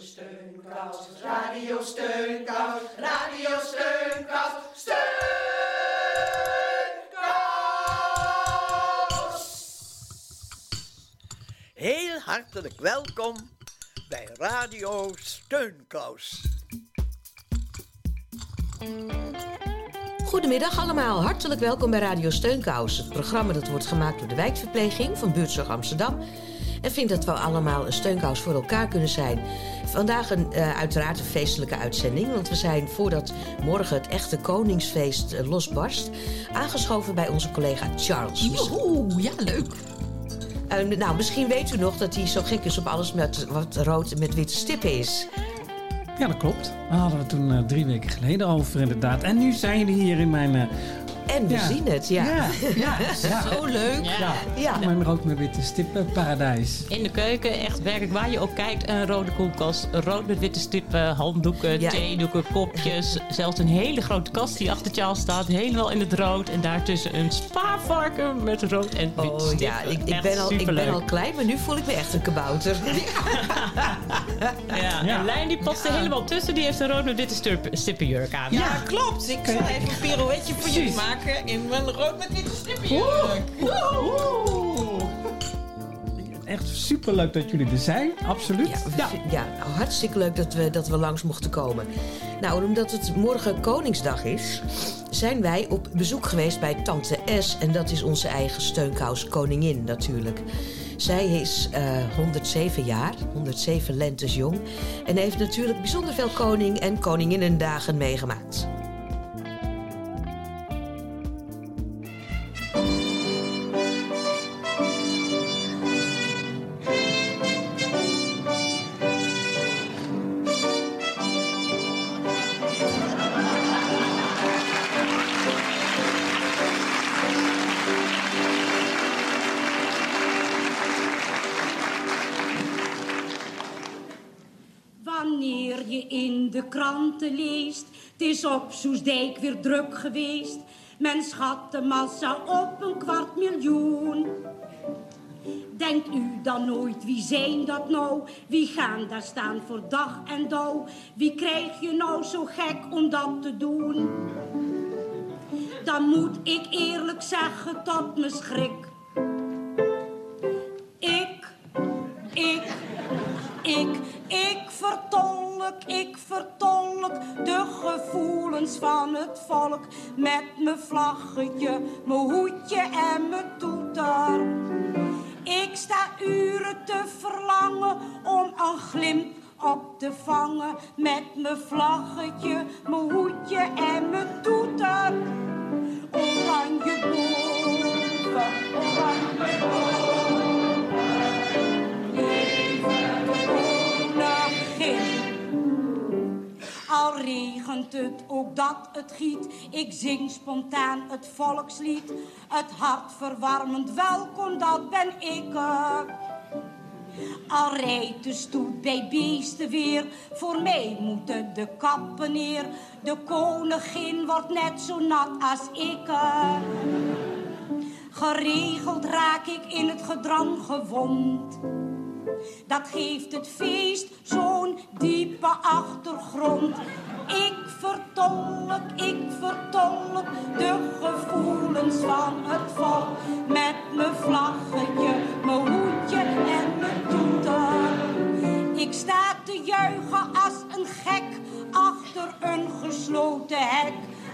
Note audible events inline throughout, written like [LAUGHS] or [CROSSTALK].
Steunkous, radio steunkous, radio steunkous, steunkous. Heel hartelijk welkom bij Radio Steunkous. Goedemiddag allemaal, hartelijk welkom bij Radio Steunkous. Het programma dat wordt gemaakt door de wijkverpleging van Buurtzorg Amsterdam. En vindt dat we allemaal een steunkous voor elkaar kunnen zijn. Vandaag een, uh, uiteraard een feestelijke uitzending. Want we zijn voordat morgen het echte koningsfeest uh, losbarst... aangeschoven bij onze collega Charles. Joehoe, ja leuk. Uh, nou, misschien weet u nog dat hij zo gek is op alles met wat rood en met witte stippen is. Ja, dat klopt. We hadden het toen uh, drie weken geleden over inderdaad. En nu zijn jullie hier in mijn... En we ja. zien het, ja. Ja, ja, [LAUGHS] ja. zo leuk. Ja, ja. mijn rood met witte stippen paradijs. In de keuken, echt werkelijk waar je ook kijkt. Een rode koelkast, rood met witte stippen, handdoeken, ja. theedoeken, kopjes. Zelfs een hele grote kast die achter Charles staat, helemaal in het rood. En daartussen een spaarvarken met rood en wit oh, stippen. Ja, ik, ik, ben al, ik ben al klein, maar nu voel ik me echt een kabouter. [LAUGHS] ja. ja. En Lijn die past er helemaal tussen, die heeft een rood met witte stippenjurk aan. Ja, klopt. Ik zal even een pirouetje voor jullie maken in mijn rood met witte stippenjurk. Echt super leuk dat jullie er zijn, absoluut. Ja, ja. ja nou, hartstikke leuk dat we, dat we langs mochten komen. Nou, omdat het morgen Koningsdag is, zijn wij op bezoek geweest bij Tante S. En dat is onze eigen steunkous koningin natuurlijk. Zij is uh, 107 jaar, 107 lentes jong. En heeft natuurlijk bijzonder veel koning- en koninginnendagen meegemaakt. Is op Soesdijk weer druk geweest. Men schat de massa op een kwart miljoen. Denkt u dan nooit, wie zijn dat nou? Wie gaan daar staan voor dag en dauw? Wie krijg je nou zo gek om dat te doen? Dan moet ik eerlijk zeggen tot me schrik. Ik, ik, ik, ik ik vertolk de gevoelens van het volk. Met mijn vlaggetje, mijn hoedje en mijn toeter. Ik sta uren te verlangen om een glimp op te vangen. Met mijn vlaggetje, mijn hoedje en mijn toeter. Oranje boven, oranje boven. Regent het, ook dat het giet. Ik zing spontaan het volkslied. Het hartverwarmend welkom, dat ben ik. Al rijdt de stoet bij beesten weer. Voor mij moeten de kappen neer. De koningin wordt net zo nat als ik. Geregeld raak ik in het gedrang gewond. Dat geeft het feest zo'n diepe achtergrond. Ik vertolk, ik vertolk de gevoelens van het volk. Met mijn vlaggetje, mijn hoedje en mijn toeter. Ik sta te juichen als een gek achter een gesloten hek.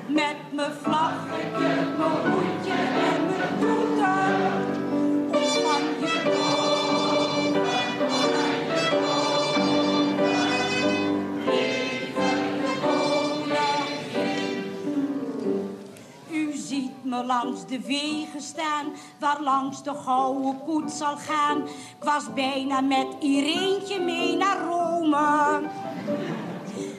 Met mijn vlaggetje, mijn hoedje en mijn toeter. Langs de wegen staan, waar langs de gouden koets zal gaan. Ik was bijna met Ireentje mee naar Rome.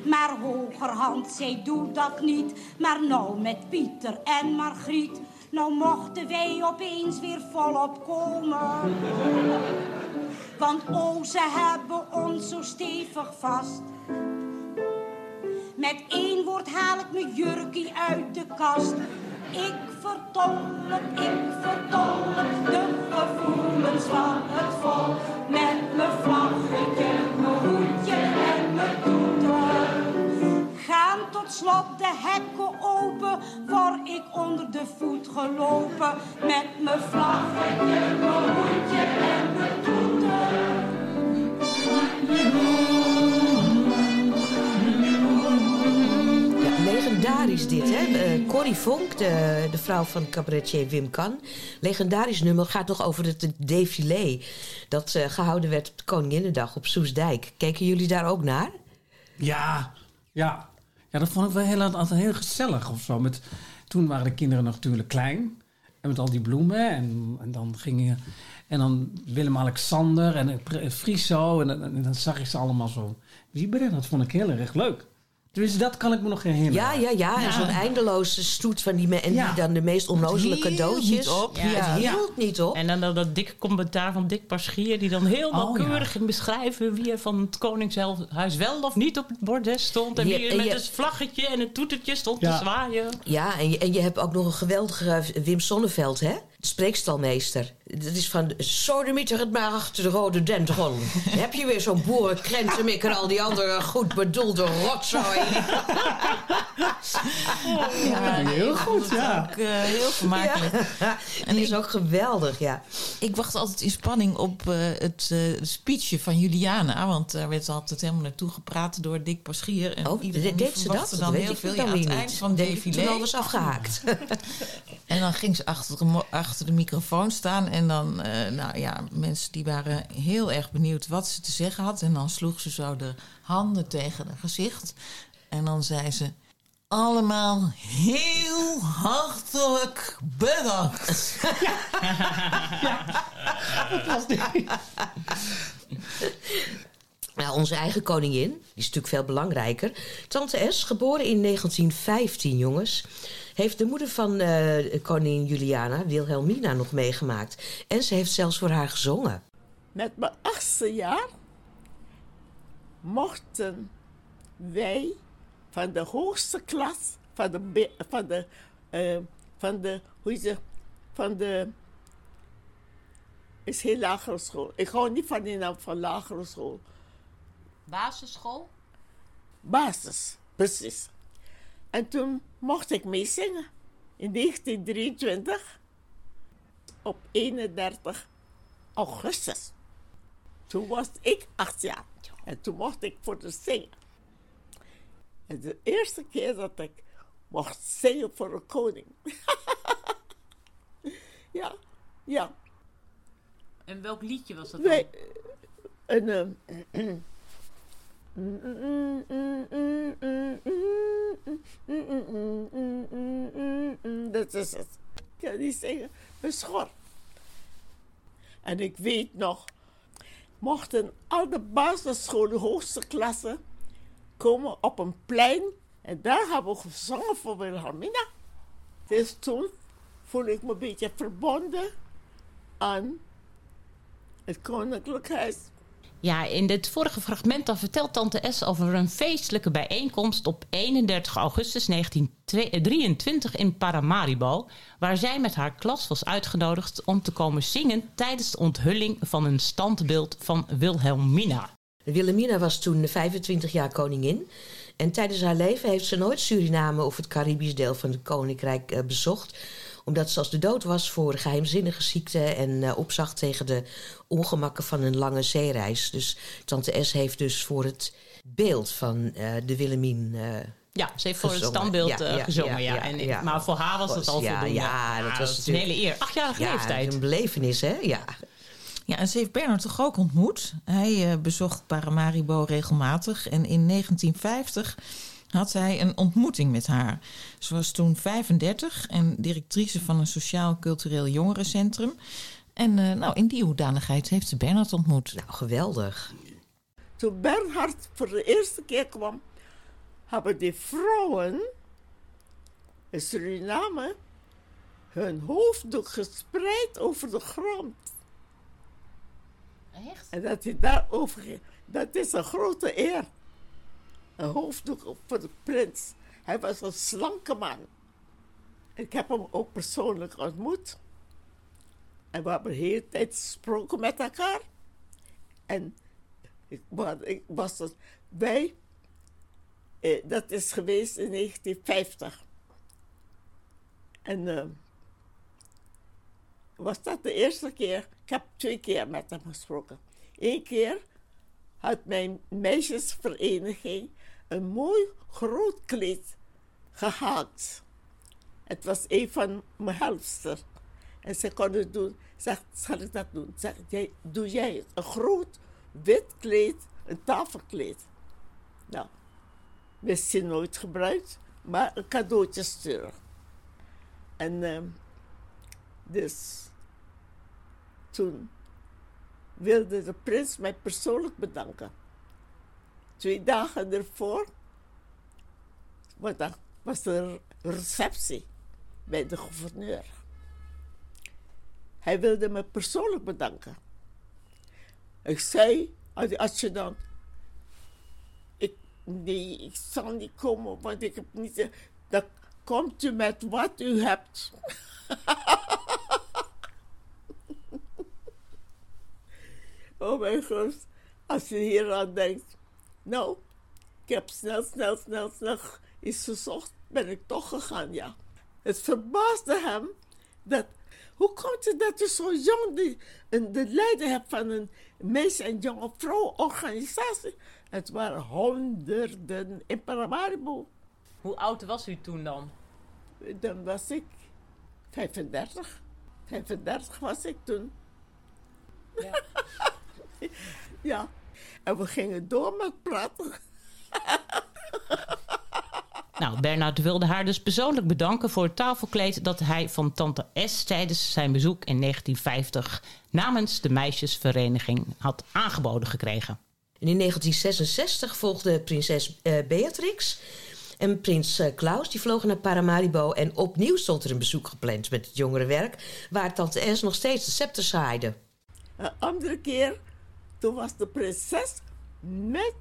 Maar hogerhand, zij doet dat niet. Maar nou met Pieter en Margriet, nou mochten wij opeens weer volop komen. Want oh, ze hebben ons zo stevig vast. Met één woord haal ik mijn jurkie uit de kast. Ik vertolk, ik vertolk de gevoelens van het volk. Met mijn vlaggetje, mijn hoedje en mijn toeter. Gaan tot slot de hekken open, voor ik onder de voet gelopen. Met mijn vlaggetje, mijn hoedje en mijn toeter. Legendarisch dit, hè? Eh, Corrie Vonk, de, de vrouw van cabaretier Wim Kan. Legendarisch nummer gaat nog over het défilé... dat eh, gehouden werd op de Koninginnedag op Soesdijk. Keken jullie daar ook naar? Ja, ja. Ja, dat vond ik wel heel, altijd heel gezellig of zo. Met, toen waren de kinderen natuurlijk klein. En met al die bloemen. En, en dan gingen... En dan Willem-Alexander en eh, Friso. En, dan zag ik ze allemaal zo wieberen. Dat vond ik heel erg leuk. Dus dat kan ik me nog herinneren. Ja, ja, ja. En zo'n eindeloze stoet van die... me- En Ja. die dan de meest onnozele cadeautjes. op. Ja, Ja, het ja. hield niet op. En dan dat, dat dikke commentaar van Dick Paschier... die dan heel Oh, nauwkeurig ging beschrijven... wie er van het Koningshuis wel of niet op het bordes stond... en wie er met je- een vlaggetje en een toetertje stond Ja. te zwaaien. Ja, en je, en je hebt ook nog een geweldige Wim Sonneveld, hè? Spreekstalmeester. Dat is van... Sodemieter het maar achter de rode dendron. [LAUGHS] heb je weer zo'n boerenkrentenmik en al die andere goed bedoelde rotzooi. [LAUGHS] Ja, heel goed, ja. Ook, eh, heel vermakelijk. [LAUGHS] En die is ook geweldig, ja. Ik wacht altijd in spanning op eh, het eh, speechje van Juliana. Want daar werd altijd helemaal naartoe gepraat door Dick Paschier. En Oh, iedereen deed ze dat? Dat dan weet heel ik veel. dan Ja, aan het niet. eind van het défilé. Toen al was afgehaakt. En dan ging ze achter de, mo- achter de microfoon staan. En dan, eh, nou ja, mensen die waren heel erg benieuwd wat ze te zeggen had. En dan sloeg ze zo de handen tegen haar gezicht. En dan zei ze... Allemaal heel hartelijk bedankt. Nou, onze eigen koningin, die is natuurlijk veel belangrijker. Tante S, geboren in 1915, jongens. Heeft de moeder van eh, koningin Juliana, Wilhelmina, nog meegemaakt. En ze heeft zelfs voor haar gezongen. Met mijn achtste jaar mochten wij van de hoogste klas, van de, van de, eh, van de, hoe is het, van de, is heel lagere school. Ik hou niet van die naam van lagere school. Basisschool? Basis, precies. En toen mocht ik meezingen in 1923 op 31 augustus. Toen was ik acht jaar en toen mocht ik voor de zingen. En de eerste keer dat ik mocht zingen voor een koning. [LAUGHS] ja, ja. En welk liedje was dat Nee, en, ehm, dat is het. Ik kan niet zeggen, beschor. En ik weet nog, mochten al de basisscholen, hoogste klassen, komen op een plein. En daar hebben we gezongen voor Wilhelmina. Dus toen voelde ik me een beetje verbonden aan het koninklijk huis. Ja, in het vorige fragment dan vertelt tante S over een feestelijke bijeenkomst op 31 augustus 1923 in Paramaribo, waar zij met haar klas was uitgenodigd om te komen zingen tijdens de onthulling van een standbeeld van Wilhelmina. Wilhelmina was toen 25 jaar koningin. En tijdens haar leven heeft ze nooit Suriname of het Caribisch deel van het koninkrijk eh, bezocht. Omdat ze als de dood was voor geheimzinnige ziekte en eh, opzag tegen de ongemakken van een lange zeereis. Dus tante S heeft dus voor het beeld van eh, de Wilhelmien. eh, Ja, ze heeft voor het standbeeld Ja, eh, ja, gezongen. ja, Ja, ja, en, ja. Maar voor haar was het al Ja, voldoende. ja, dat Ah, was is een hele eer. Achtjarige ja, leeftijd. een belevenis, hè? Ja. Ja, en ze heeft Bernard toch ook ontmoet. Hij eh, bezocht Paramaribo regelmatig. En in 1950 had hij een ontmoeting met haar. Ze was toen 35 en directrice van een sociaal-cultureel jongerencentrum. En eh, nou, in die hoedanigheid heeft ze Bernard ontmoet. Nou, geweldig. Toen Bernhard voor de eerste keer kwam, hebben die vrouwen in Suriname hun hoofddoek gespreid over de grond. Echt? En dat hij daarover ging. Dat is een grote eer. Een hoofddoek op voor de prins. Hij was een slanke man. Ik heb hem ook persoonlijk ontmoet. En we hebben de hele tijd gesproken met elkaar. En ik, wa- ik was het bij, eh, dat is geweest in 1950. En eh, was dat de eerste keer? Ik heb twee keer met hem gesproken. Eén keer had mijn meisjesvereniging een mooi groot kleed gehaald. Het was een van mijn helpster. En ze kon het doen. Zegt, zal ik dat doen? Zeg, jij, doe jij een groot wit kleed, een tafelkleed. Nou, misschien nooit gebruikt, maar een cadeautje sturen. En ehm, dus toen wilde de prins mij persoonlijk bedanken. Twee dagen ervoor was er- receptie bij de gouverneur. Hij wilde me persoonlijk bedanken. Ik zei aan de adjudant, ik, nee, ik zal niet komen, want ik heb niet... Dan komt u met wat u hebt. [LAUGHS] oh mijn god, als je hier aan denkt. Nou, ik heb snel, snel, snel, snel iets gezocht, ben ik toch gegaan, ja. Het verbaasde hem dat, hoe komt het dat je zo jong een, de leider hebt van een meisje- en jonge vrouwenorganisatie? Het waren honderden in Paramaribo. Hoe oud was u toen dan? Dan was ik 35. 35 was ik toen. Ja. [LAUGHS] [LAUGHS] Ja. En we gingen door met praten. [LAUGHS] Nou, Bernard wilde haar dus persoonlijk bedanken voor het tafelkleed dat hij van tante S tijdens zijn bezoek in 1950 namens de meisjesvereniging had aangeboden gekregen. En in 1966 volgde prinses eh, Beatrix en prins eh, Klaus. Die vlogen naar Paramaribo en opnieuw stond er een bezoek gepland met het jongerenwerk... waar tante S nog steeds de scepter zwaaide. Een andere keer, toen was de prinses met,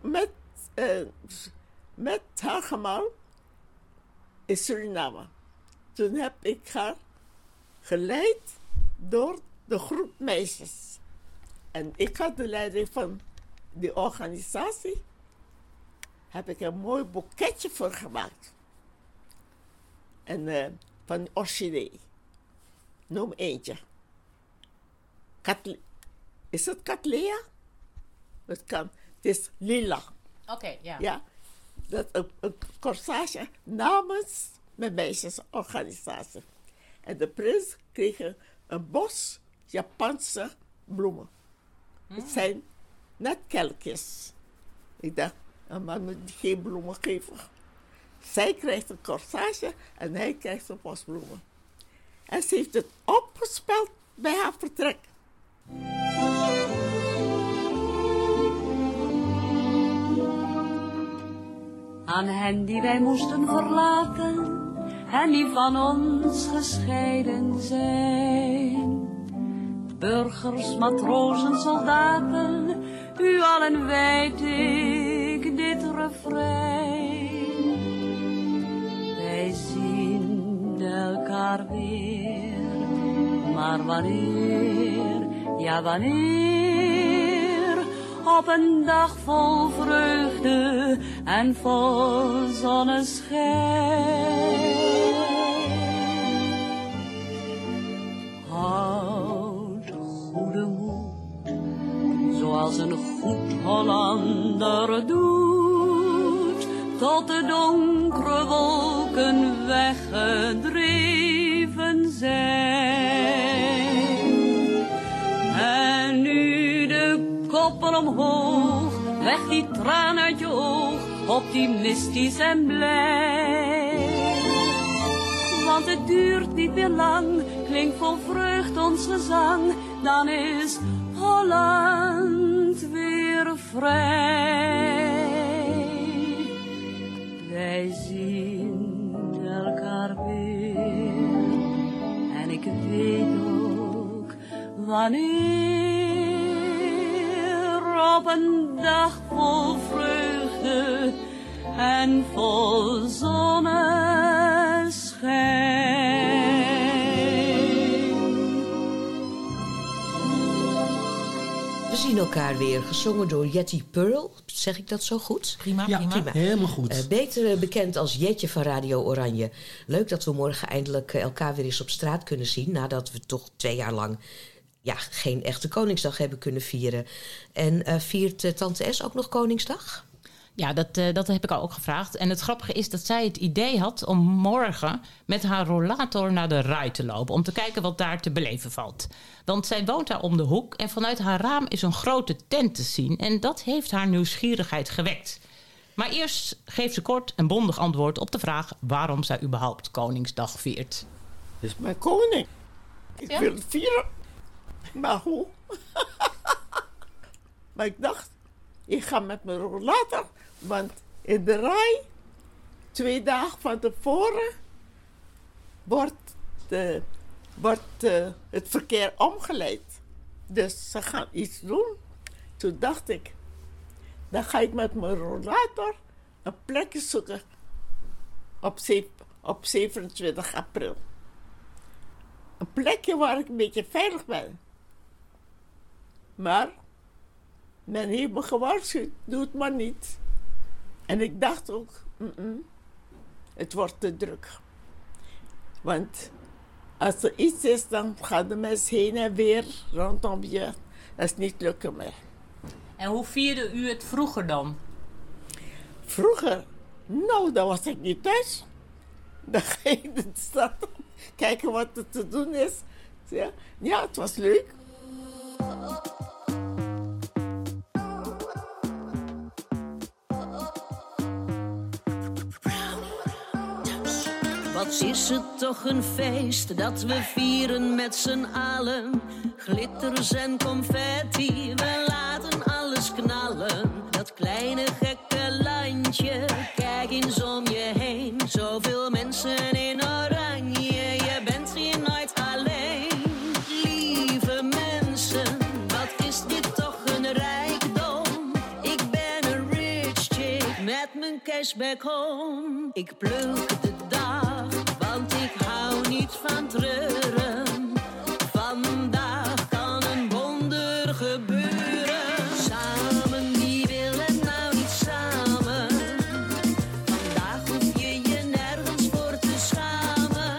met, eh, met haar gemaal in Suriname. Toen heb ik haar geleid door de groep meisjes. En ik had de leiding van die organisatie. Heb ik een mooi boeketje voor gemaakt. En eh, van orchidee. Noem eentje. Is het Catlea? Het kan. Het is lila. Oké, ja. Ja. Dat een, een corsage namens mijn meisjesorganisatie. En de prins kreeg een, een bos Japanse bloemen. Het zijn net kelkjes. Ik dacht, een man moet geen bloemen geven. Zij krijgt een corsage en hij krijgt een bos bloemen. En ze heeft het opgespeld bij haar vertrek. Aan hen die wij moesten verlaten en die van ons gescheiden zijn. Burgers, matrozen, soldaten, u allen wijd ik dit refrein. Wij zien elkaar weer, maar wanneer, ja wanneer, op een dag vol vreugde en vol zonneschijn. Houd goede moed, zoals een goed Hollander doet, tot de donkere wolken weggedreven zijn. Weg die traan uit je oog, optimistisch en blij. Want het duurt niet meer lang, klinkt vol vreugd ons gezang, dan is Holland weer vrij. Wij zien elkaar weer, en ik weet ook wanneer op een dag vol vreugde en vol zonneschijn. We zien elkaar weer, gezongen door Jetty Pearl. Zeg ik dat zo goed? Prima, Ja, prima. helemaal goed. Eh, beter eh, bekend als Jetje van Radio Oranje. Leuk dat we morgen eindelijk eh, elkaar weer eens op straat kunnen zien. Nadat we toch twee jaar lang ja, geen echte Koningsdag hebben kunnen vieren. En eh, viert eh, Tante S ook nog Koningsdag? Ja, dat, eh, dat heb ik al ook gevraagd. En het grappige is dat zij het idee had om morgen met haar rollator naar de Rai te lopen. Om te kijken wat daar te beleven valt. Want zij woont daar om de hoek en vanuit haar raam is een grote tent te zien. En dat heeft haar nieuwsgierigheid gewekt. Maar eerst geeft ze kort en bondig antwoord op de vraag waarom zij überhaupt Koningsdag viert. Dit is mijn koning. Ik Ja. wil het vieren. Maar hoe? [LAUGHS] maar ik dacht, ik ga met mijn rollator. Want in de rij, twee dagen van tevoren, wordt, de, wordt eh, het verkeer omgeleid. Dus ze gaan iets doen. Toen dacht ik, dan ga ik met mijn rollator een plekje zoeken op, op 27 april. Een plekje waar ik een beetje veilig ben. Maar men heeft me gewaarschuwd, doe het maar niet. En ik dacht ook, "Mm-mm, het wordt te druk. Want als er iets is, dan gaan de mensen heen en weer rondom je. Dat is niet lukken meer. En hoe vierde u het vroeger dan? Vroeger, nou, dan was ik niet thuis. [LAUGHS] Dan ging ik de stad kijken wat er te doen is. Ja, ja het was leuk. Wat is het toch een feest dat we vieren met z'n allen. Glitters en confetti, we laten alles knallen. Dat kleine gekke landje, kijk eens om je heen. Zoveel mensen in oranje, je bent hier nooit alleen. Lieve mensen, wat is dit toch een rijkdom. Ik ben een rich chick met mijn cashback home. Ik pluk de dag, van treuren. Vandaag kan een wonder gebeuren. Samen, wie wil het nou niet samen? Vandaag hoef je je nergens voor te schamen.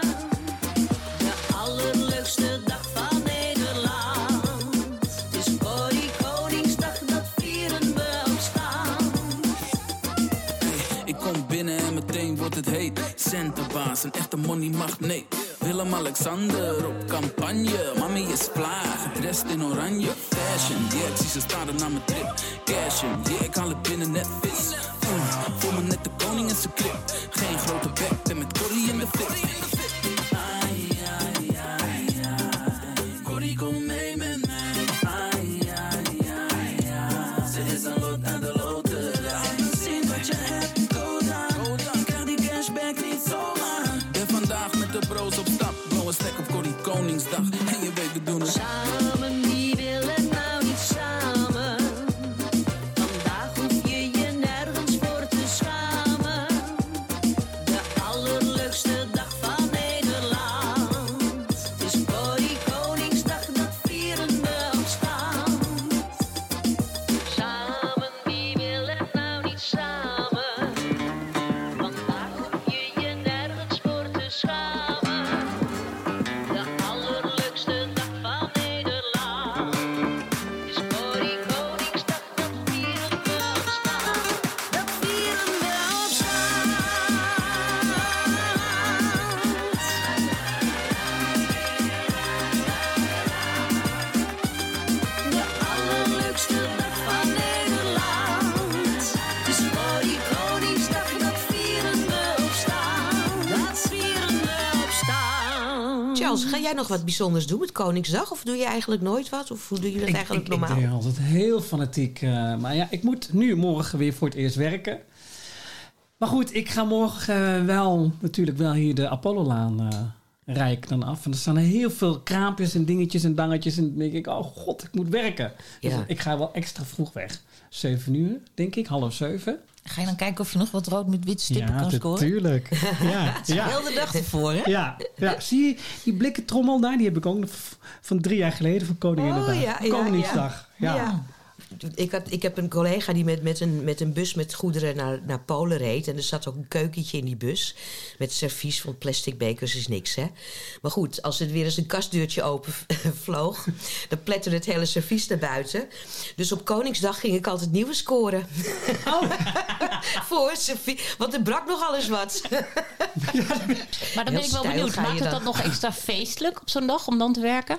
De allerleukste dag van Nederland. Is Corrie Koningsdag, dat vieren we op stand. Ik kom binnen en meteen wordt het heet. Centerbaas, een echte money magneet. Willem-Alexander op campagne. Mami is fly, gedrest in oranje. Fashion, yeah, ik zie ze staren naar mijn trip. Cashen, yeah, ik haal het binnen net vis. Voel me net de koning in zijn clip. Geen grote bek, ben met Corrie in de fit. Charles, ga jij nog wat bijzonders doen met Koningsdag? Of doe je eigenlijk nooit wat? Of hoe doe je dat Ik, eigenlijk ik, ik normaal? ben altijd heel fanatiek. eh, maar ja, ik moet nu morgen weer voor het eerst werken. Maar goed, ik ga morgen eh, wel natuurlijk wel hier de Apollo-laan eh rijk dan af. En er staan heel veel kraampjes en dingetjes en dangetjes. En dan denk ik, oh god, ik moet werken. Dus ik ga wel extra vroeg weg. Zeven uur, denk ik, half zeven. Ga je dan kijken of je nog wat rood met wit stippen kan scoren? natuurlijk. [LAUGHS] Ja, ja. Heel de dag ervoor, hè? Ja, ja, [LAUGHS] zie je die blikken trommel daar? Die heb ik ook nog van drie jaar geleden van Koningin Oh, ja, Koningsdag. Ja. Ik, had, ik heb een collega die met, met, een, met een bus met goederen naar, naar Polen reed. En er zat ook een keukentje in die bus. Met servies van plastic bekers is niks, hè. Maar goed, als er weer eens een kastdeurtje open [LAUGHS] vloog... dan pletterde het hele servies naar buiten. Dus op Koningsdag ging ik altijd nieuwe scoren. Oh. [LAUGHS] Voor servies. Want er brak nogal eens wat. [LAUGHS] Maar dan ben ik wel benieuwd. Maakt het dan. dat nog extra feestelijk op zo'n dag om dan te werken?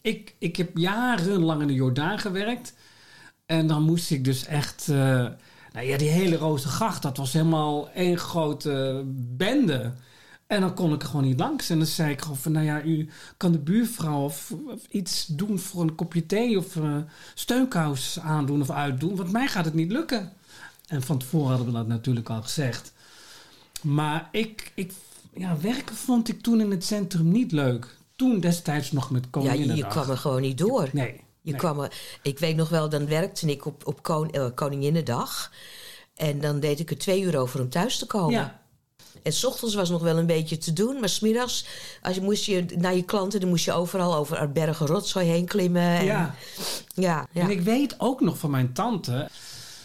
Ik, ik heb jarenlang in de Jordaan gewerkt. En dan moest ik dus echt... eh, nou ja, die hele Rozengracht, dat was helemaal één grote bende. En dan kon ik er gewoon niet langs. En dan zei ik gewoon van, nou ja, u kan de buurvrouw of, of iets doen voor een kopje thee... of eh, steunkous aandoen of uitdoen, want mij gaat het niet lukken. En van tevoren hadden we dat natuurlijk al gezegd. Maar ik, ik, ja, werken vond ik toen in het centrum niet leuk. Toen destijds nog met Ja, Koninginnedag. je, je kwam er gewoon niet door. Nee. Je nee. kwam er, ik weet nog wel, dan werkte ik op, op kon, eh, Koninginnedag. En dan deed ik er twee uur over om thuis te komen. Ja. En s ochtends was nog wel een beetje te doen. Maar smiddags, als je moest je naar je klanten... dan moest je overal over bergen rotzooi heen klimmen. En, Ja. ja, ja. En ik weet ook nog van mijn tante,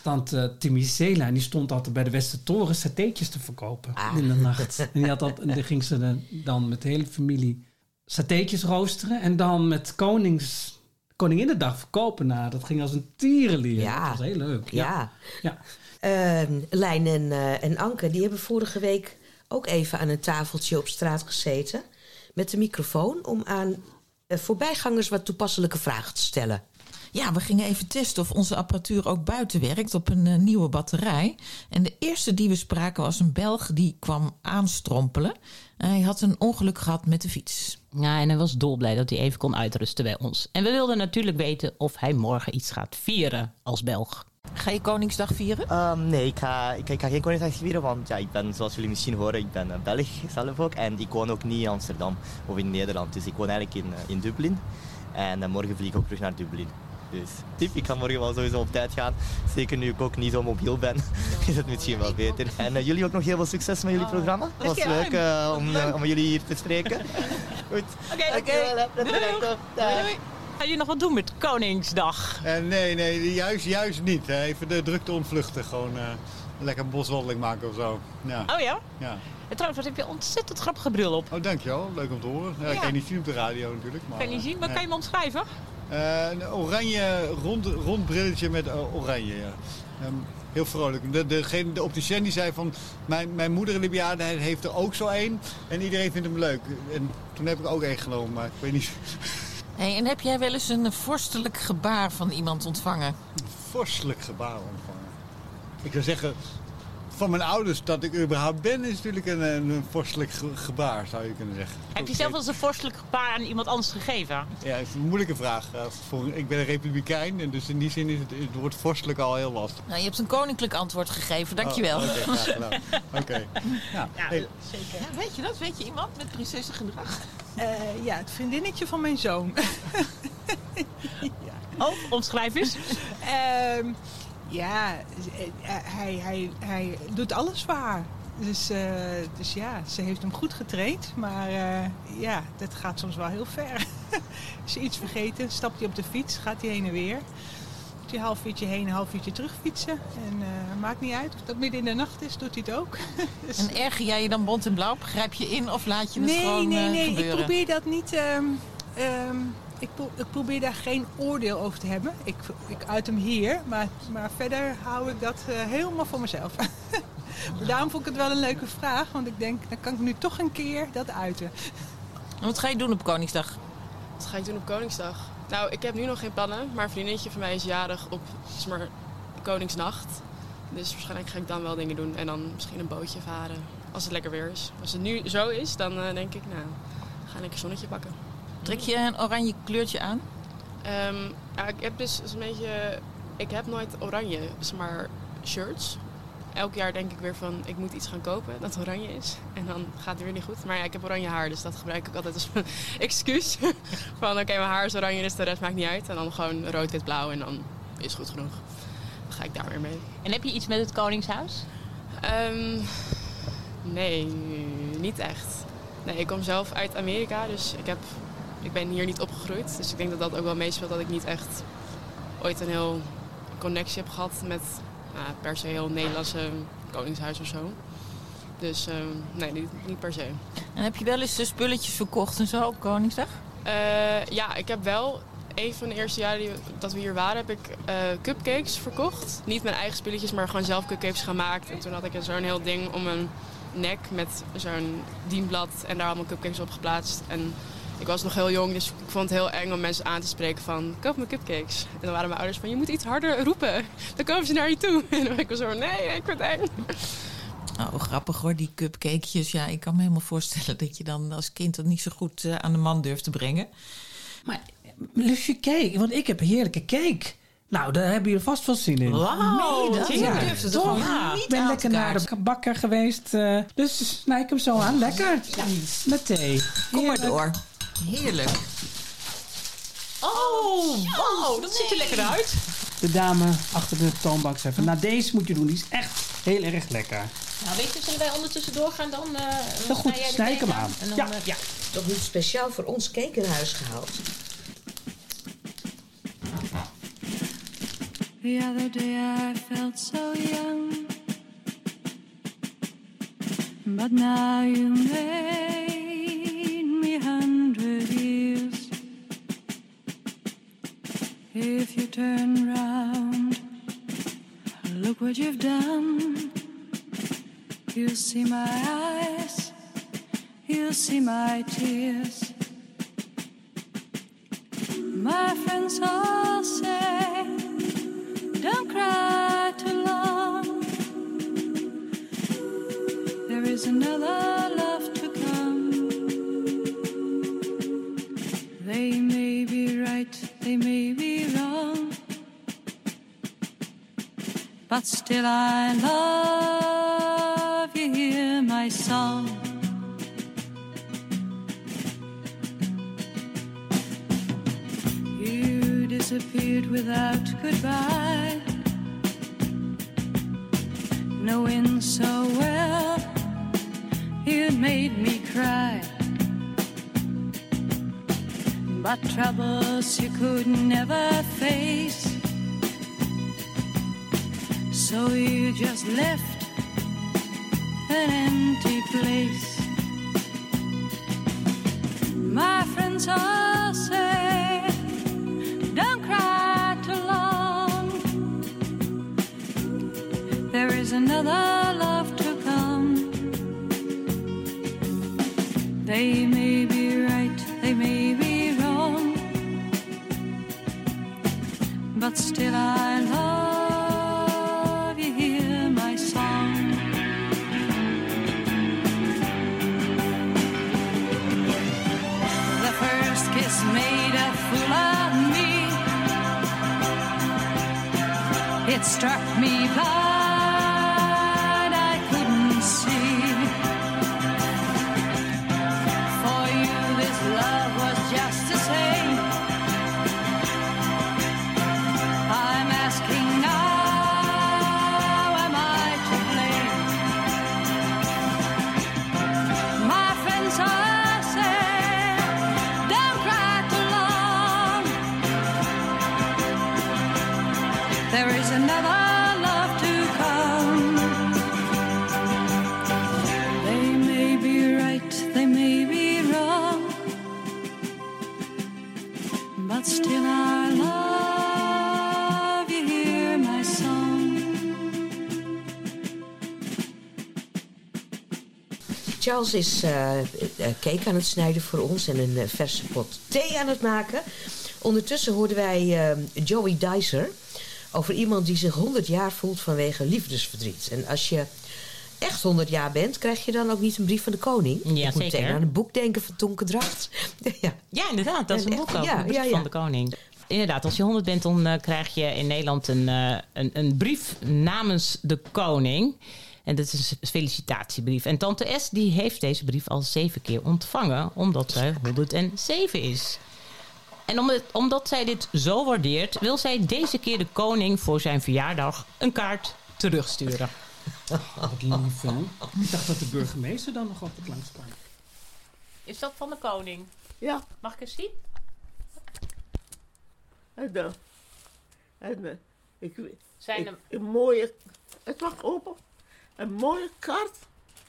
tante Timmy Zela, en die stond altijd bij de Westertoren satéetjes te verkopen Ah. in de nacht. [LAUGHS] En die had dat, en dan ging ze dan met de hele familie satéetjes roosteren en dan met konings, Koninginnedag verkopen. Nou, dat ging als een tierenlier. Ja. Dat was heel leuk. ja. ja. Ehm, Lijn en, eh, en Anke, die hebben vorige week ook even aan een tafeltje op straat gezeten. Met de microfoon om aan eh, voorbijgangers wat toepasselijke vragen te stellen. Ja, we gingen even testen of onze apparatuur ook buiten werkt op een eh, nieuwe batterij. En de eerste die we spraken was een Belg die kwam aanstrompelen. Hij had een ongeluk gehad met de fiets. Ja, en hij was dolblij dat hij even kon uitrusten bij ons. En we wilden natuurlijk weten of hij morgen iets gaat vieren als Belg. Ga je Koningsdag vieren? Ehm, nee, ik ga, ik, ik ga geen Koningsdag vieren, want ja, ik ben, zoals jullie misschien horen, ik ben eh, Belg zelf ook. En ik woon ook niet in Amsterdam of in Nederland, dus ik woon eigenlijk in, eh, in Dublin. En eh, morgen vlieg ik ook terug naar Dublin. Dus tip, ik ga morgen wel sowieso op tijd gaan. Zeker nu ik ook niet zo mobiel ben, [LAUGHS] is het misschien wel beter. En eh, jullie ook nog heel veel succes met jullie programma. Het was leuk eh, om, eh, om jullie hier te spreken. [LAUGHS] Goed. Oké, Dankjewel, hè. Prettige dag. Dag. Ga je nog wat doen met Koningsdag? Nee, nee, juist, juist niet. hè. Even de drukte ontvluchten. Gewoon eh, lekker een boswandeling maken of zo. Ja. Oh ja? ja. En trouwens, wat heb je ontzettend grappige bril op. Oh, dankjewel. Leuk om te horen. Ja, Ja. Ik kan je niet zien op de radio natuurlijk. Maar, Kan je niet zien, maar kan je hem omschrijven? Eh, een oranje rond, rond brilletje met eh, oranje, ja. Ehm, heel vrolijk. De, degene, de opticien die zei van... Mijn, mijn moeder in de bejaardenheid heeft er ook zo één. En iedereen vindt hem leuk. En toen heb ik ook één genomen, maar ik weet niet... Hey, en heb jij wel eens een vorstelijk gebaar van iemand ontvangen? vorstelijk gebaar ontvangen. Ik zou zeggen, van mijn ouders dat ik überhaupt ben, is natuurlijk een, een vorstelijk ge- gebaar, zou je kunnen zeggen. Heb je zelf eens een vorstelijk gebaar aan iemand anders gegeven? Ja, het is een moeilijke vraag. Eh, Voor, ik ben een republikein, en dus in die zin is het, het woord vorstelijk al heel lastig. Nou, je hebt een koninklijk antwoord gegeven, dankjewel. Oh, Oké, graag [LAUGHS] gedaan. Oké. Ja, hey, zeker. Ja, weet je dat? Weet je iemand met prinsessengedrag? Eh, ja, het vriendinnetje van mijn zoon. [LAUGHS] Oh, omschrijf eens. Ehm, ja, eh, hij, hij, hij doet alles waar. Dus, eh, dus ja, ze heeft hem goed getraind. Maar eh, ja, dat gaat soms wel heel ver. [LAUGHS] Als je iets vergeten, stapt hij op de fiets, gaat hij heen en weer. Doet hij half uurtje heen, een half uurtje terug fietsen. En maakt niet uit of dat midden in de nacht is, doet hij het ook. [LAUGHS] Dus- En erger jij je dan bont en blauw? Grijp je in of laat je het nee, gewoon nee, nee. gebeuren? Ik probeer dat niet. ehm, ehm, ik, pro- ik probeer daar geen oordeel over te hebben. Ik, ik uit hem hier, maar, maar verder hou ik dat eh, helemaal voor mezelf. [LAUGHS] Daarom vond ik het wel een leuke vraag, want ik denk, dan kan ik nu toch een keer dat uiten. En wat ga je doen op Koningsdag? Wat ga ik doen op Koningsdag? Nou, ik heb nu nog geen plannen, maar een vriendinnetje van mij is jarig op zeg maar, Koningsnacht. Dus waarschijnlijk ga ik dan wel dingen doen en dan misschien een bootje varen. Als het lekker weer is. Als het nu zo is, dan eh, denk ik, nou, ga een lekker zonnetje pakken. Trek je een oranje kleurtje aan? Ehm, ja, ik heb dus een beetje, ik heb nooit oranje, zeg maar shirts. Elk jaar denk ik weer van, ik moet iets gaan kopen dat oranje is. En dan gaat het weer niet goed. Maar ja, ik heb oranje haar, dus dat gebruik ik altijd als mijn [LAUGHS] excuus. [LAUGHS] van, oké, mijn haar is oranje, dus de rest maakt niet uit. En dan gewoon rood, wit, blauw en dan is het goed genoeg. Dan ga ik daar weer mee. En heb je iets met het Koningshuis? Ehm, nee, niet echt. Nee, ik kom zelf uit Amerika, dus ik, heb, ik ben hier niet opgegroeid. Dus ik denk dat dat ook wel meespeelt dat ik niet echt ooit een heel connectie heb gehad met nou, per se heel Nederlandse koningshuis of zo. Dus ehm, nee, niet, niet per se. En heb je wel eens de spulletjes verkocht en zo op Koningsdag? Eh, ja, ik heb wel een van de eerste jaren die, dat we hier waren, heb ik eh, cupcakes verkocht. Niet mijn eigen spulletjes, maar gewoon zelf cupcakes gemaakt. En toen had ik zo'n heel ding om mijn nek met zo'n dienblad en daar allemaal cupcakes op geplaatst. En ik was nog heel jong, dus ik vond het heel eng om mensen aan te spreken van koop me cupcakes. En dan waren mijn ouders van je moet iets harder roepen, dan komen ze naar je toe. [LAUGHS] En dan was ik zo nee, ik vind het eng. Oh, grappig hoor, die cupcakejes. Ja, ik kan me helemaal voorstellen dat je dan als kind dat niet zo goed eh, aan de man durft te brengen. Maar lusje cake, want ik heb heerlijke cake. Nou, daar hebben jullie vast wel zin in. Wauw, dat je durft het toch? Ja, ik ben lekker naar de bakker geweest. eh, dus snij ik hem zo aan. Lekker. Met thee. Kom maar door. Heerlijk. Oh, wauw, dat ziet er lekker uit. De dame achter de toonbank zei van, nou deze moet je doen. Die is echt heel erg lekker. Nou, weet je, zullen wij ondertussen doorgaan dan? eh Heel goed, snij ik hem aan. En dan, Ja. eh, ja. Toch niet speciaal voor ons cake in huis gehaald? The other day I felt so young, but now you made me a If you turn round, look what you've done. You'll see my eyes, you'll see my tears. But still, I love They may be right, they may be wrong. But still, I love you. Hear my song. The first kiss made a fool of me. It struck me blind, Charles is eh, eh, cake aan het snijden voor ons en een eh, verse pot thee aan het maken. Ondertussen hoorden wij Joey Dicer over iemand die zich 100 jaar voelt vanwege liefdesverdriet. En als je echt 100 jaar bent, krijg je dan ook niet een brief van de koning? Ja, Ik moet zeker. meteen aan een boek denken van Tonke Dracht. [LAUGHS] ja. Ja, inderdaad. Dat is een En boek over ja, de brief ja, ja. van de koning. Inderdaad, als je 100 bent, dan krijg je in Nederland een, een, een brief namens de koning. En dat is een felicitatiebrief. En tante S die heeft deze brief al zeven keer ontvangen, omdat zij 107 is. En om het- omdat zij dit zo waardeert, wil zij deze keer de koning voor zijn verjaardag een kaart terugsturen. [LAUGHS] Wat lief, hè? Ik dacht dat de burgemeester dan nog altijd langskwam. Is dat van de koning? Ja. Mag ik eens zien? En, en eh, Ik, Zijn ik- er- een mooie, het mag open, een mooie kaart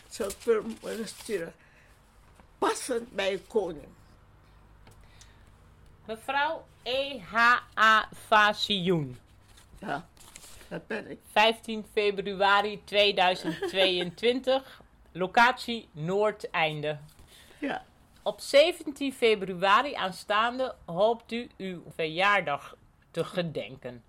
zou ik willen sturen. Passend bij een koning. Mevrouw E.H.A. Fasioen. Ja, dat ben ik. 15 februari 2022. Locatie Noordeinde. Ja. Op 17 februari aanstaande hoopt u uw verjaardag te gedenken.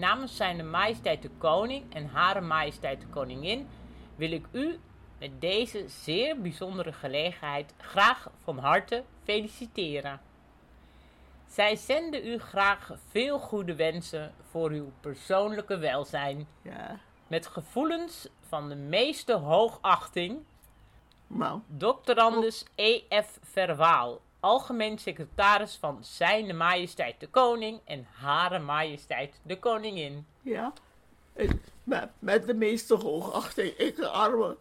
Namens zijn majesteit de koning en hare majesteit de koningin wil ik u met deze zeer bijzondere gelegenheid graag van harte feliciteren. Zij zenden u graag veel goede wensen voor uw persoonlijke welzijn. Ja. Met gevoelens van de meeste hoogachting. Nou. Doctorandus E.F. Verwaal, algemeen secretaris van Zijne Majesteit de Koning en Hare Majesteit de Koningin. Ja. En met, met de meeste hoogachting, [LAUGHS] ik de arme.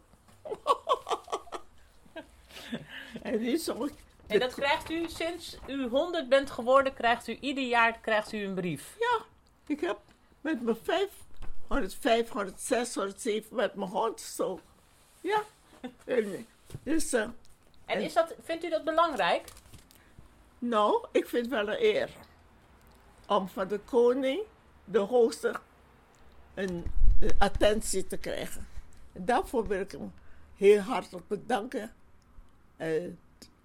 en die ik. En dat krijgt u sinds u 100 bent geworden, krijgt u ieder jaar krijgt u een brief. Ja, ik heb met mijn 5, 105, 106, 107 met mijn hond zo. Ja. [LAUGHS] En, dus, eh, En is dat, vindt u dat belangrijk? Nou, ik vind het wel een eer om van de koning de hoogste een, attentie te krijgen. En daarvoor wil ik hem heel hartelijk bedanken. Eh,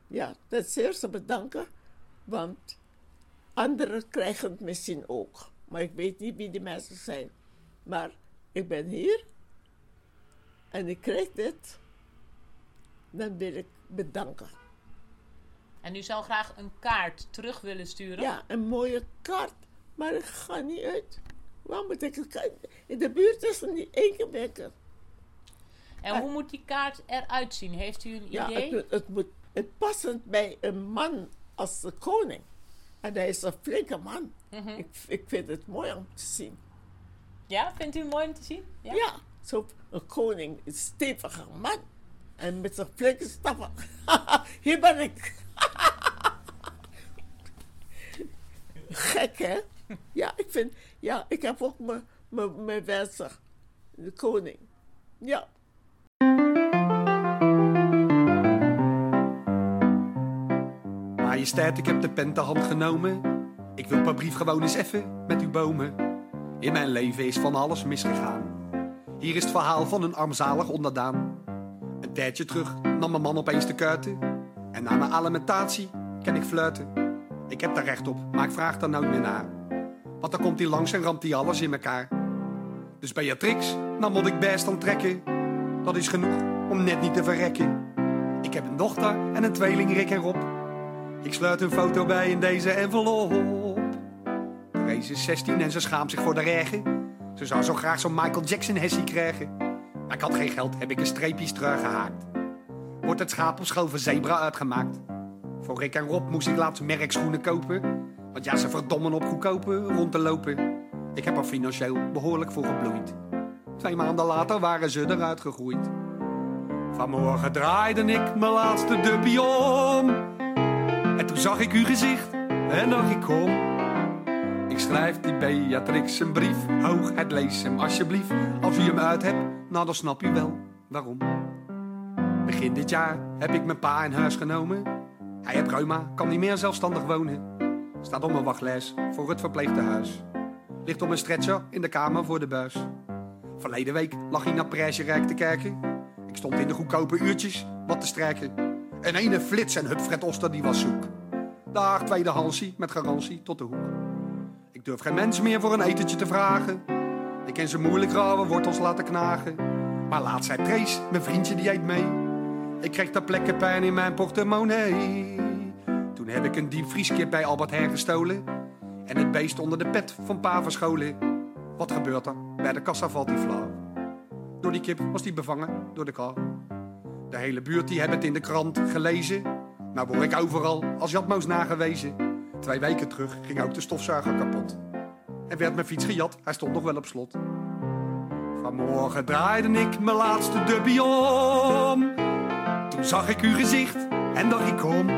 ja, ten zeerste bedanken, want anderen krijgen het misschien ook. Maar ik weet niet wie die mensen zijn. Maar ik ben hier en ik krijg dit. Dan wil ik bedanken. En u zou graag een kaart terug willen sturen? Ja, een mooie kaart. Maar ik ga niet uit. Waar moet ik het kaart? In de buurt is er niet één keer. En hoe moet die kaart eruit zien? Heeft u een Ja, idee? het, moet- het moet het passend bij een man als de koning. En hij is een flinke man. Mhm. ik, ik vind het mooi om te zien. Ja, vindt u het mooi om te zien? Ja, zo een koning, een stevige man. En met zijn flinke stappen. [LAUGHS] Hier ben ik. Gek, hè? Ja, ik vind... Ja, ik heb ook mijn- mijn wensen. De koning. Ja. Majesteit, ik heb de pen ter hand genomen. Ik wil per brief gewoon eens even met u bomen. In mijn leven is van alles misgegaan. Hier is het verhaal van een armzalig onderdaan. Een tijdje terug nam mijn man opeens de kuiten. En na mijn alimentatie ken ik fluiten. Ik heb daar recht op, maar ik vraag daar nooit meer naar. Want dan komt hij langs en ramt hij alles in elkaar. Dus Beatrix, nou moet ik best aan trekken. Dat is genoeg om net niet te verrekken. Ik heb een dochter en een tweeling Rick en Rob. Ik sluit een foto bij in deze envelop. Therese is 16 en ze schaamt zich voor de regen. Ze zou zo graag zo'n Michael Jackson hessie krijgen. Maar ik had geen geld, heb ik een streepjes teruggehaakt. Wordt het schaap op schoven zebra uitgemaakt. Voor Rick en Rob moest ik laatst merkschoenen kopen. Want ja, ze verdommen op goedkope rond te lopen. Ik heb er financieel behoorlijk voor gebloeid. Twee maanden later waren ze eruit gegroeid. Vanmorgen draaide ik mijn laatste dubbie om. En toen zag ik uw gezicht en dacht ik kom. Ik schrijf die Beatrix een brief. Hoog, het lees hem alsjeblieft. Als u hem uit hebt, nou dan snap u wel waarom. Begin dit jaar heb ik mijn pa in huis genomen. Hij heeft reuma, kan niet meer zelfstandig wonen. Staat op mijn wachtlijst voor het verpleegtehuis. Ligt op een stretcher in de kamer voor de buis. Verleden week lag hij naar prijsjerijk te kijken. Ik stond in de goedkope uurtjes wat te strijken. En ene flits en Hupfred Oster die was zoek. Daar tweede Hansie met garantie tot de hoek. Ik durf geen mens meer voor een etentje te vragen. Ik ken ze moeilijk rauwe wortels laten knagen. Maar laat zei Trace, mijn vriendje die eet mee. Ik kreeg ter plekke pijn in mijn portemonnee. Toen heb ik een diepvrieskip bij Albert Heijn gestolen. En het beest onder de pet van pa verscholen. Wat gebeurt er? Bij de kassa valt hij flauw. Door die kip was die bevangen door de kar. De hele buurt die hebben het in de krant gelezen. Nou word ik overal als Jatmoos nagewezen. Twee weken terug ging ook de stofzuiger kapot. En werd mijn fiets gejat, hij stond nog wel op slot. Vanmorgen draaide ik mijn laatste dubbie om. Toen zag ik uw gezicht en dacht ik kom.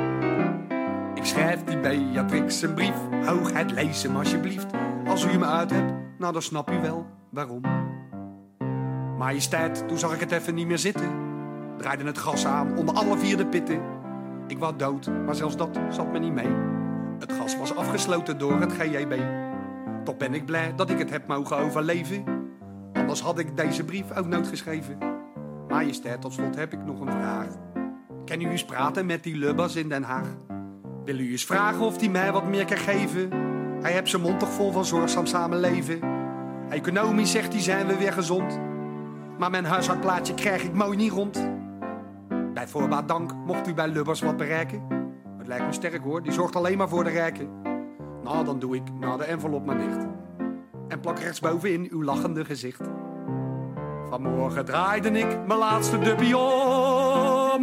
Ik schrijf die Beatrix een brief. Hoogheid, lees hem alsjeblieft. Als u hem uit hebt, nou dan snap u wel waarom. Majesteit, toen zag ik het even niet meer zitten. Draaide het gas aan onder alle vier de pitten. Ik was dood, maar zelfs dat zat me niet mee. Het gas was afgesloten door het GJB. Toch ben ik blij dat ik het heb mogen overleven. Anders had ik deze brief ook nooit geschreven. Majesteit, tot slot heb ik nog een vraag. Kan u eens praten met die lubbers in Den Haag? Wil u eens vragen of hij mij wat meer kan geven? Hij heeft zijn mond toch vol van zorgzaam samenleven. Economisch zegt hij zijn we weer gezond. Maar mijn huishoudplaatje krijg ik mooi niet rond. Bij voorbaat dank mocht u bij Lubbers wat bereiken. Het lijkt me sterk hoor, die zorgt alleen maar voor de rijken. Nou, dan doe ik na de envelop maar dicht. En plak rechtsbovenin uw lachende gezicht. Vanmorgen draaide ik mijn laatste dubbie om.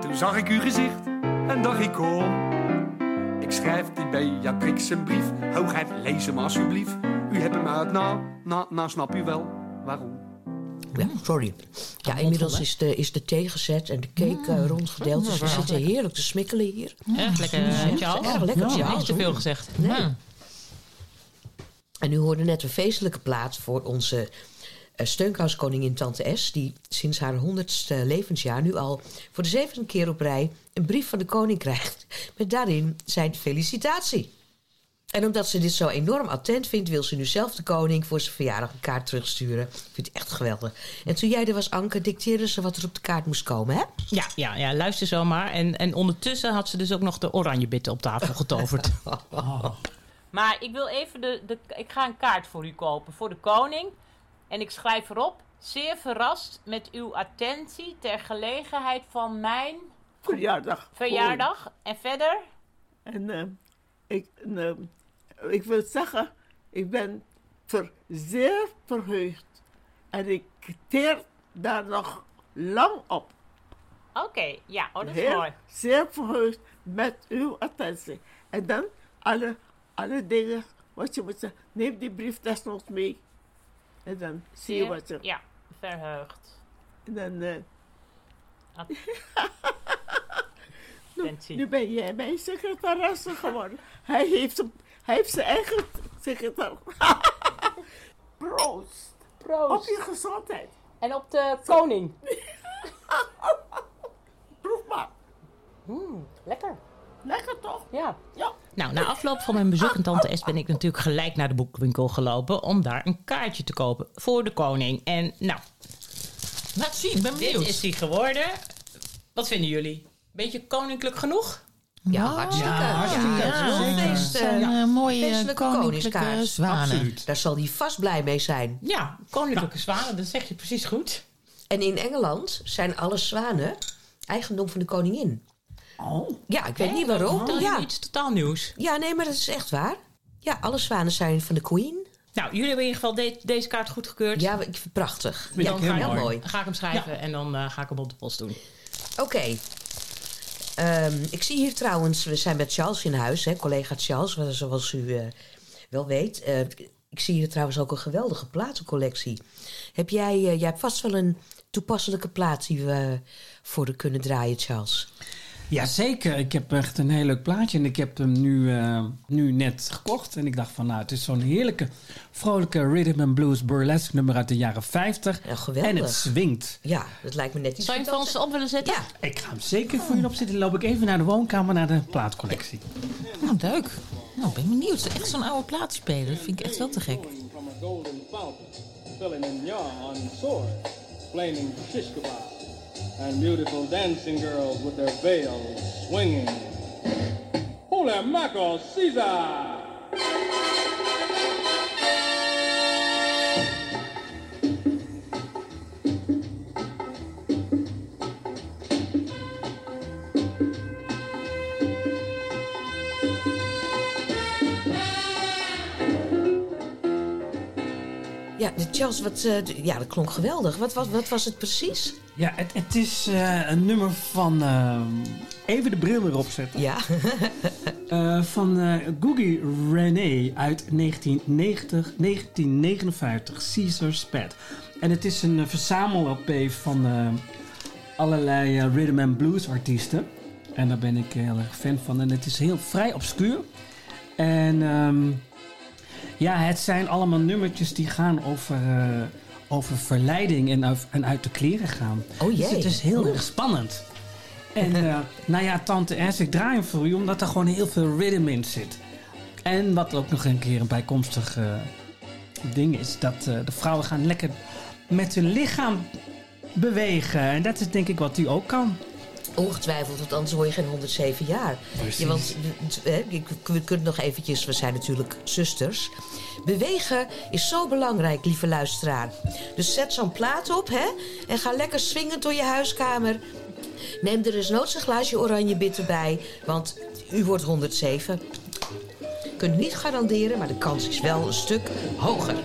Toen zag ik uw gezicht en dacht ik kom. Ik schrijf die Beatrix een brief. Hoogheid, lees hem alsjeblieft. U hebt hem uit, nou, nou, nou snap u wel waarom. Ja, sorry. Ja, inmiddels is de, is de thee gezet en de cake eh, rondgedeeld. Dus we zitten heerlijk te smikkelen hier. Erg lekker, Ja, eh. Erg lekker, Ja, Charles. niks te veel gezegd. Nee. Ja. En u hoorde net een feestelijke plaat voor onze uh, steunkoudskoningin Tante S... die sinds haar honderdste levensjaar nu al voor de zevende keer op rij... een brief van de koning krijgt met daarin zijn felicitatie. En omdat ze dit zo enorm attent vindt... wil ze nu zelf de koning voor zijn verjaardag een kaart terugsturen. Ik vind het echt geweldig. En toen jij er was, Anke, dicteerde ze wat er op de kaart moest komen, hè? Ja, ja, ja, luister zo maar. En, en ondertussen had ze dus ook nog de oranje bitten op tafel getoverd. [LAUGHS] Maar ik wil even de, de. Ik ga een kaart voor u kopen voor de koning. En ik schrijf erop. Zeer verrast met uw attentie ter gelegenheid van mijn Verjaardag. verjaardag. En verder? En eh, ik, eh, ik wil zeggen, ik ben ver, zeer verheugd. En ik teer daar nog lang op. Oké, ja, oh, dat is Heel, mooi. Zeer verheugd met uw attentie. En dan alle, alle dingen wat je moet zeggen. Neem die brief desnoods mee. En dan zie je wat je... Ja, verheugd. En dan... eh, [LAUGHS] nu, nu ben jij mijn secretaresse geworden. Hij heeft, hem- hij heeft zijn eigen secretaris. [LAUGHS] Proost. Proost. Op je gezondheid. En op de koning. [LAUGHS] Proef maar. lekker. Lekker toch? Ja. Ja. Nou, na afloop van mijn bezoek aan Tante S ben ik natuurlijk gelijk naar de boekwinkel gelopen om daar een kaartje te kopen voor de koning. En nou, Laat zien, ik ben dit benieuwd. is die geworden. Wat vinden jullie? Beetje koninklijk genoeg? Ja, hartstikke. Ja, hartstikke. het is wel een Ja, feest, zijn, eh, mooie feestelijke koninklijke zwanen. Absoluut. Daar zal hij vast blij mee zijn. Ja, koninklijke zwanen, dat zeg je precies goed. En in Engeland zijn alle zwanen eigendom van de koningin. Oh. Ja, ik weet niet waarom. Vertel je Ja. iets totaal nieuws? ja, nee, maar dat is echt waar. Ja, alle zwanen zijn van de queen. Nou, jullie hebben in ieder geval de- deze kaart goedgekeurd. Ja, ik vind het prachtig. Vind Ja, heel mooi. mooi. Dan ga ik hem schrijven en dan eh, ga ik hem op de post doen. Oké. Ehm, ik zie hier trouwens, we zijn met Charles in huis, hè, collega Charles, zoals u eh, wel weet. Eh, ik zie hier trouwens ook een geweldige platencollectie. Heb jij, eh, jij hebt vast wel een toepasselijke plaat die we voor de kunnen draaien, Charles. Jazeker, ik heb echt een heel leuk plaatje en ik heb hem nu, eh, nu net gekocht. En ik dacht van nou, het is zo'n heerlijke, vrolijke rhythm and blues burlesque nummer uit de jaren 50. Ja, geweldig. En het swingt. Ja, dat lijkt me net iets Zou je hem van voor ons op willen zetten? Ja. Ik ga hem zeker voor je opzetten. Dan loop ik even naar de woonkamer, naar de plaatcollectie. Nou, leuk. Nou, ik ben benieuwd. Echt zo'n oude plaatspeler. Dat vind ik echt wel te gek. filling in yarn on sword, flaming shish kebab, and beautiful dancing girls with their veils swinging. Holy mackerel, Caesar! Ja, de Charles, wat, eh, ja, dat klonk geweldig. Wat, wat, wat was het precies? Ja, het, het is eh, een nummer van... eh, even de bril weer opzetten. Ja. [LAUGHS] Van eh Googie René uit 1990, 1959, Caesar's Pet. En het is een uh, verzamel-LP van allerlei rhythm and blues artiesten. En daar ben ik heel erg fan van. En het is heel vrij obscuur. En ehm, Ja, het zijn allemaal nummertjes die gaan over, eh, over verleiding en, uit- en uit de kleren gaan. Oh Dus jee. het is heel erg spannend. En eh, [LAUGHS] nou ja, Tante S, ik draai hem voor u omdat er gewoon heel veel rhythm in zit. En wat ook nog een keer een bijkomstig eh, ding is, dat de vrouwen gaan lekker met hun lichaam bewegen. En dat is denk ik wat u ook kan. Ongetwijfeld, want anders word je geen 107 jaar. Ja, want we kunnen nog eventjes, we zijn natuurlijk zusters. Bewegen is zo belangrijk, lieve luisteraar. Dus zet zo'n plaat op, hè? En ga lekker swingend door je huiskamer. Neem er eens noods een glaasje oranje bitter bij, want u wordt 107. Kunt niet garanderen, maar de kans is wel een stuk hoger.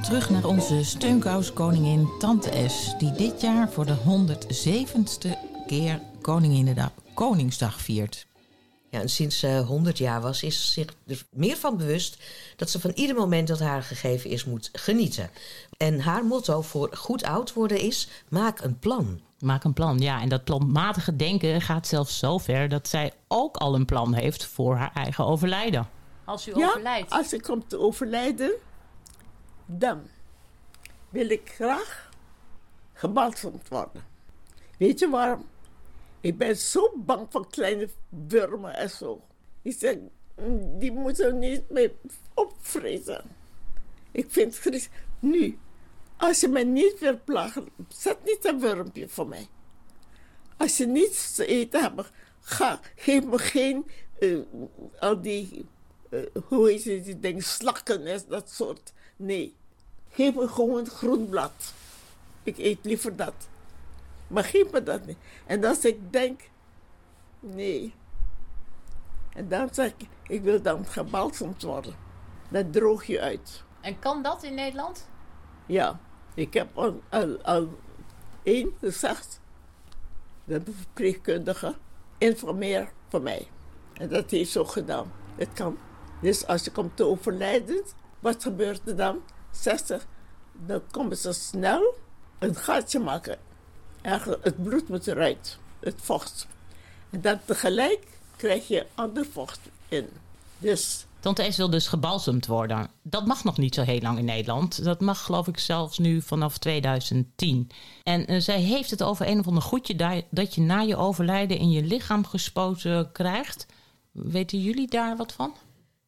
Terug naar onze steunkous-koningin Tante S... die dit jaar voor de 107ste keer Koninginnedag, Koningsdag viert. Ja, en sinds ze 100 jaar was, is ze zich er meer van bewust dat ze van ieder moment dat haar gegeven is moet genieten. En haar motto voor goed oud worden is: maak een plan. Maak een plan, ja. En dat planmatige denken gaat zelfs zo ver dat zij ook al een plan heeft voor haar eigen overlijden. Als u Ja, overlijdt. als ik kom te overlijden, dan wil ik graag gebalsemd worden. Weet je waarom? Ik ben zo bang voor kleine wormen en zo. Zeggen, "Mm, die moeten niet meer opvreten. Ik vind het Nu, als je mij niet wil plagen, zet niet een wormpje voor mij. Als je niets te eten hebt, ga, geef me geen, eh, al die, eh, hoe heet het, die dingen, slakken en dat soort. Nee, geef me gewoon groen blad. Ik eet liever dat. Maar geef me dat niet. En als ik denk, nee. En dan zeg ik, ik wil dan gebalsemd worden. Dan droog je uit. En kan dat in Nederland? Ja, ik heb al, al, al één gezegd. De verpleegkundige informeer voor mij. En dat heeft ook gedaan. Het kan. Dus als je komt te overlijden, wat gebeurt er dan? 60. Dan komen ze snel een gaatje maken. Eigenlijk, het bloed moet eruit. Het vocht. En dan tegelijk krijg je ander vocht in. Dus Tante S wil dus gebalsemd worden. Dat mag nog niet zo heel lang in Nederland. Dat mag geloof ik zelfs nu vanaf 2010. En eh, zij heeft het over een of ander goedje dat je na je overlijden in je lichaam gespoten krijgt. Weten jullie daar wat van?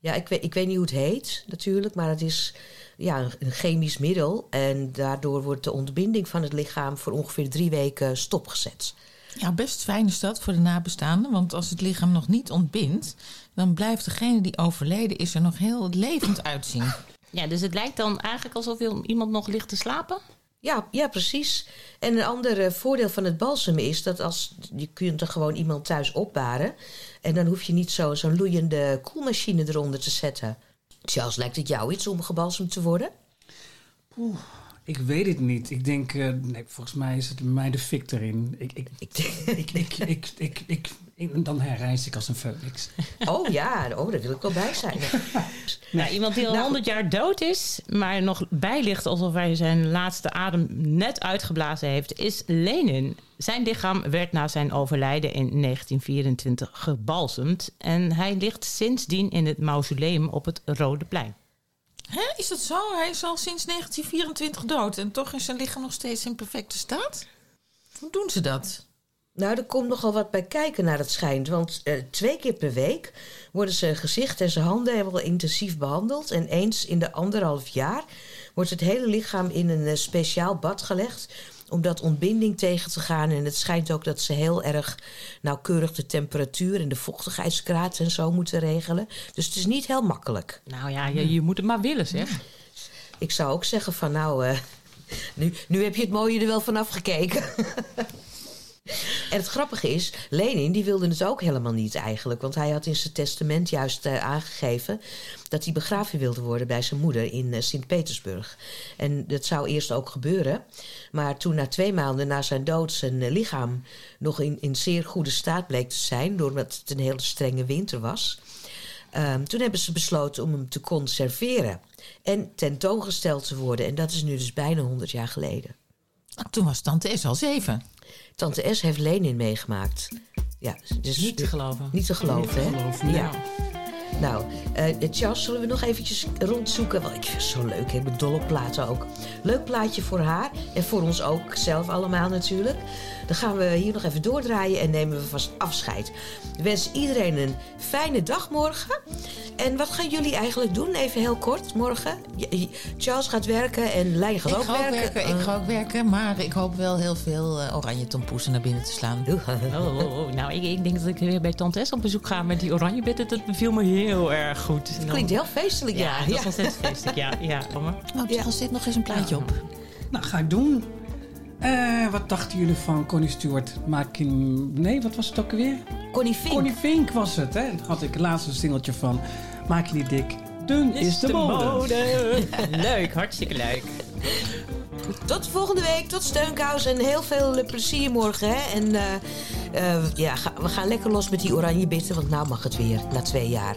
Ja, ik weet, ik weet niet hoe het heet natuurlijk, maar het is ja, een, een chemisch middel. En daardoor wordt de ontbinding van het lichaam voor ongeveer drie weken stopgezet. Ja, best fijn is dat voor de nabestaanden. Want als het lichaam nog niet ontbindt... dan blijft degene die overleden is er nog heel levend uitzien. Ja, dus het lijkt dan eigenlijk alsof iemand nog ligt te slapen? Ja, ja, precies. En een ander eh, voordeel van het balsem is dat als je kunt er gewoon iemand thuis opbaren. En dan hoef je niet zo- zo'n loeiende koelmachine eronder te zetten. Charles, lijkt het jou iets om gebalsemd te worden? Oeh, ik weet het niet. Ik denk, eh, nee, volgens mij is het bij mij de fik erin. Ik, ik, ik, ik, ik, ik, ik, ik- ik- dan herrijs ik als een phoenix. Oh ja, oh, daar wil ik wel bij zijn. [LAUGHS] Nou, iemand die al 100 jaar dood is, maar nog bij ligt alsof hij zijn laatste adem net uitgeblazen heeft, is Lenin. Zijn lichaam werd na zijn overlijden in 1924 gebalsemd en hij ligt sindsdien in het mausoleum op het Rode Plein. Hè, is dat zo? Hij is al sinds 1924 dood... en toch is zijn lichaam nog steeds in perfecte staat? Hoe doen ze dat? Nou, er komt nogal wat bij kijken naar het schijnt. Want eh, twee keer per week worden zijn gezicht en zijn handen helemaal intensief behandeld. En eens in de anderhalf jaar wordt het hele lichaam in een eh, speciaal bad gelegd. Om dat ontbinding tegen te gaan. En het schijnt ook dat ze heel erg nauwkeurig de temperatuur en de vochtigheidsgraad en zo moeten regelen. Dus het is niet heel makkelijk. Nou ja, je, je moet het maar willen, zeg. Ik zou ook zeggen van nou, eh, nu, nu heb je het mooie er wel vanaf gekeken. [LAUGHS] En het grappige is, Lenin die wilde het ook helemaal niet eigenlijk. Want hij had in zijn testament juist eh, aangegeven dat hij begraven wilde worden bij zijn moeder in eh, Sint-Petersburg. En dat zou eerst ook gebeuren. Maar toen na twee maanden na zijn dood zijn eh, lichaam nog in, in zeer goede staat bleek te zijn, doordat het een hele strenge winter was. Ehm, toen hebben ze besloten om hem te conserveren en tentoongesteld te worden. En dat is nu dus bijna 100 jaar geleden. Toen was tante S al zeven. Tante S heeft Lenin meegemaakt. Ja, dus Niet te geloven. Niet te geloven, Niet te hè? geloven, ja. ja. Nou, eh Charles, zullen we nog eventjes rondzoeken? Want ik vind het zo leuk, hè? Ik ben dol op platen ook. Leuk plaatje voor haar en voor ons ook zelf allemaal natuurlijk. Dan gaan we hier nog even doordraaien en nemen we vast afscheid. Ik wens iedereen een fijne dag morgen. En wat gaan jullie eigenlijk doen? Even heel kort, morgen. Charles gaat werken en Lijn gaat Ik ook ga ook werken. werken, ik ga ook werken, maar ik hoop wel heel veel eh, oranje tompoesen naar binnen te slaan. Oh, oh, oh. Nou, ik, ik denk dat ik weer bij Tante S op bezoek ga met die oranje bitten. Dat beviel me heel erg goed. Dan- Klinkt heel feestelijk, ja. Ja, dat is ontzettend feestelijk. Ja, ja. Nou, ja. zit nog eens een plaatje op. Nou, ga ik doen. Eh, wat dachten jullie van Connie Stewart? Maak in... Nee, wat was het ook alweer? Connie Fink. Connie Fink was het, hè? Had ik het laatste singeltje van Maak je niet dik. Dun is, de, mode. [LAUGHS] leuk, hartstikke leuk. Tot volgende week, tot steunkous en heel veel eh, plezier morgen. Hè? En eh, eh, ja, we gaan lekker los met die oranje bitten, want nou mag het weer, na twee jaar.